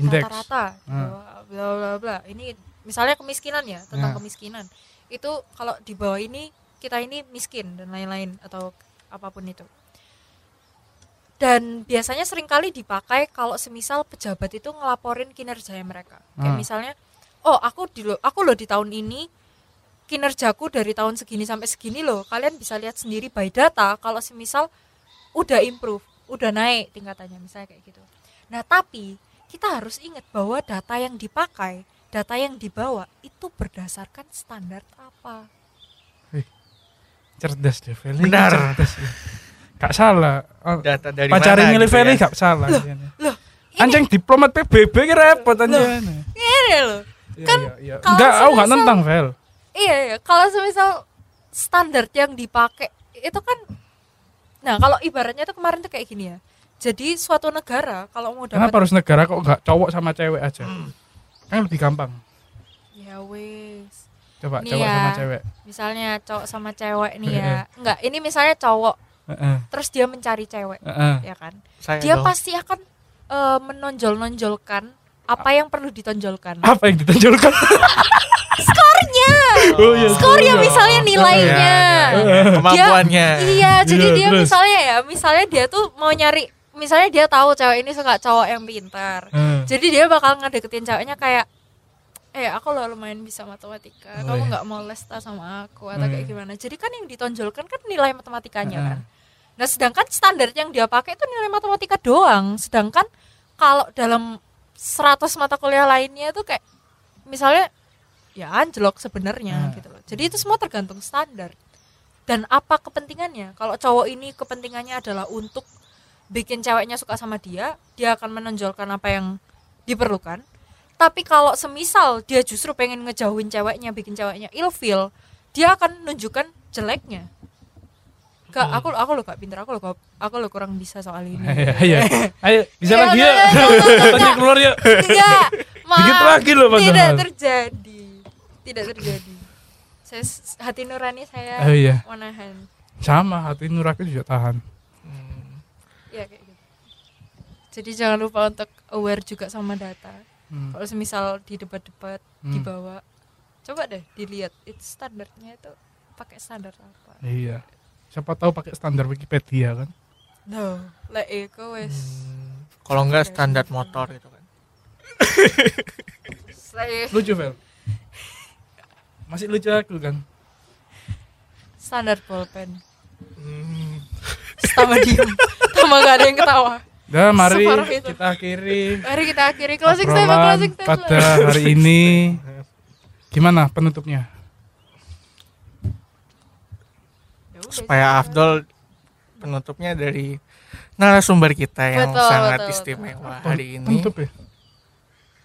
rata-rata di Hmm. bla bla bla ini misalnya kemiskinan ya tentang Ya. kemiskinan itu kalau di bawah ini kita ini miskin dan lain-lain atau apa pun itu dan biasanya sering kali dipakai kalau semisal pejabat itu ngelaporin kinerja mereka kayak Hmm. misalnya oh aku di lo aku loh di tahun ini kinerjaku dari tahun segini sampai segini loh kalian bisa lihat sendiri by data kalau semisal udah improve udah naik tingkatannya misalnya kayak gitu nah tapi kita harus ingat bahwa data yang dipakai data yang dibawa itu berdasarkan standar apa cerdas deh Feli Benar. cerdas ya. Gak salah. Oh, data dari pacarin mana milih gitu Feli ya? gak salah loh, Iya. anjing diplomat PBB ki repot anjing. ini loh Iya, Kan iya, iya. enggak aku gak nentang Vel. Iya iya. Kalau semisal standar yang dipakai itu kan nah kalau ibaratnya itu kemarin tuh kayak gini ya. Jadi suatu negara kalau mau kenapa dapat harus negara kok gak cowok sama cewek aja? Kan lebih gampang. Ya wes coba Nih cowok ya. sama cewek. Misalnya cowok sama cewek nih ya. Enggak ini misalnya cowok Heeh, terus dia mencari cewek heeh. ya kan Saya dia dong. pasti akan eh, menonjol-nonjolkan apa yang perlu ditonjolkan apa yang ditonjolkan skornya oh iya skornya iya. misalnya nilainya Iya, iya, iya. kemampuannya iya jadi Iya, dia terus? misalnya ya misalnya dia tuh mau nyari misalnya dia tahu cewek ini suka cowok yang pintar Heeh. jadi dia bakal ngedeketin ceweknya kayak eh aku loh lumayan bisa matematika Oh, kamu iya. nggak mau les tas sama aku atau Oh, kayak iya. gimana jadi kan yang ditonjolkan kan nilai matematikanya Heeh. kan nah sedangkan standar yang dia pakai itu nilai matematika doang. Sedangkan kalau dalam 100 mata kuliah lainnya itu kayak misalnya ya anjlok sebenarnya Nah. gitu loh. Jadi itu semua tergantung standar. Dan apa kepentingannya? Kalau cowok ini kepentingannya adalah untuk bikin ceweknya suka sama dia dia akan menonjolkan apa yang diperlukan. Tapi kalau semisal dia justru pengen ngejauhin ceweknya bikin ceweknya ilfeel dia akan nunjukkan jeleknya Kak, aku aku lo gak pinter, aku lo gak- aku lo kurang bisa soal ini. Iya, iya. Ayo, bisa Iya, lagi ya. Tadi keluar ya. Enggak. Dikit lagi loh, padahal. Tidak terjadi. Tidak terjadi. Saya hati nurani saya Oh iya. menahan. Sama hati nuraki juga tahan. Hmm. Ya kayak gitu. Jadi jangan lupa untuk aware juga sama data. Hmm. Kalau semisal di debat-debat Hmm. dibawa, coba deh dilihat itu standarnya itu pakai standar apa. Iya. Siapa tahu pakai standar Wikipedia kan. No, lah eko wes. Hmm. kalau enggak standar motor gitu kan Saya Lucu, Vel. Masih lucu aku kan. standar bolpen. Hmm. Sama diem. Sama gak ada yang ketawa. Dah, mari kita akhiri Mari kita akhiri closing statement, closing statement. pada hari ini. Gimana penutupnya? Ya udah, supaya. Afdol penutupnya dari narasumber kita yang Betul, sangat betul, istimewa Apa? hari ini Penutup ya?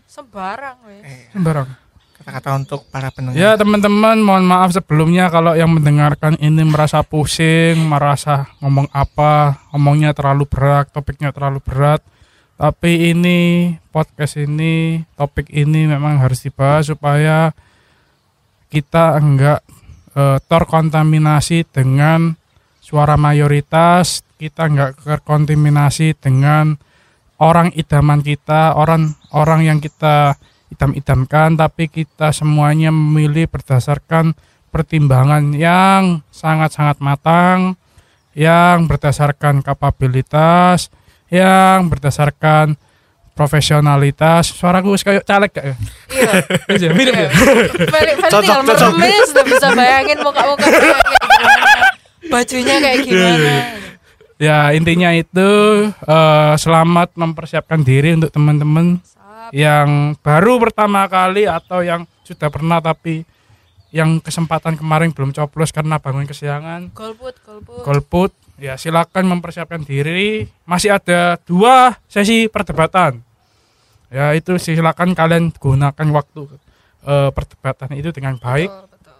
sembarang wes. Eh, Sembarang. kata-kata untuk para pendengar. Ya teman-teman mohon maaf sebelumnya kalau yang mendengarkan ini merasa pusing, merasa ngomong apa, ngomongnya terlalu berat, topiknya terlalu berat. Tapi ini podcast ini, topik ini memang harus dibahas supaya kita enggak eh, terkontaminasi dengan suara mayoritas, kita enggak terkontaminasi dengan orang idaman kita, orang orang yang kita idam-idamkan, tapi kita semuanya memilih berdasarkan pertimbangan yang sangat-sangat matang, yang berdasarkan kapabilitas, yang berdasarkan profesionalitas. Suaraku kayak caleg gak ya? Iya. Iya, mirip ya. Cocok, cocok. sudah bisa bayangin muka-muka kayak gimana. Bajunya kayak gimana. Ya intinya itu eh, selamat mempersiapkan diri untuk teman-teman yang baru pertama kali atau yang sudah pernah tapi yang kesempatan kemarin belum coblos karena bangun kesiangan. Golput, golput. golput. Ya silakan mempersiapkan diri. Masih ada dua sesi perdebatan. Ya itu silakan kalian gunakan waktu eh, perdebatan itu dengan baik. Betul, betul.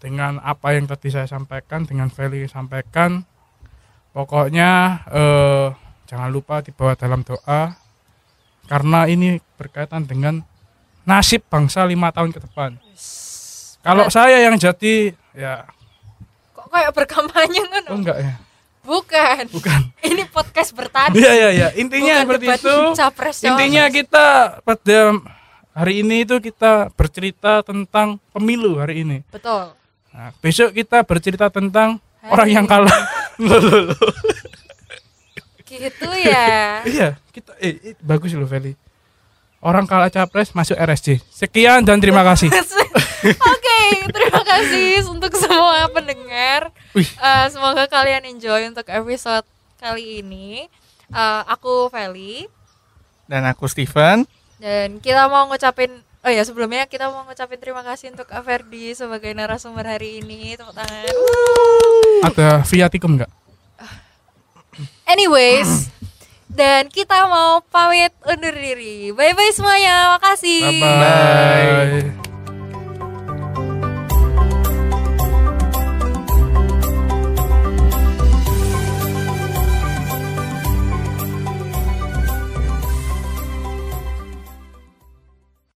dengan apa yang tadi saya sampaikan dengan Feli sampaikan pokoknya eh, jangan lupa dibawa dalam doa. Karena ini berkaitan dengan nasib bangsa lima tahun ke depan kalau saya yang jadi ya Kok kayak berkampanye kan? oh enggak ya Bukan. bukan Ini podcast bertani. Iya iya iya. Intinya Bukan seperti itu. capres. Intinya kita pada hari ini itu kita bercerita tentang pemilu hari ini. Betul. Nah, besok kita bercerita tentang Hari orang yang kalah. Loh, loh, loh. Gitu ya. iya, kita eh, eh, bagus loh Feli. Orang kalah capres masuk RSC. Sekian dan terima kasih. Oke, terima kasih untuk semua pendengar. Eh, semoga kalian enjoy untuk episode kali ini. Eh, aku Feli Dan aku Steven. dan kita mau ngucapin oh ya sebelumnya kita mau ngucapin terima kasih untuk Averdi sebagai narasumber hari ini. Tepuk tangan. Ada viatikum enggak? Anyways, dan kita mau pamit undur diri. Bye bye semuanya. Makasih. Bye bye.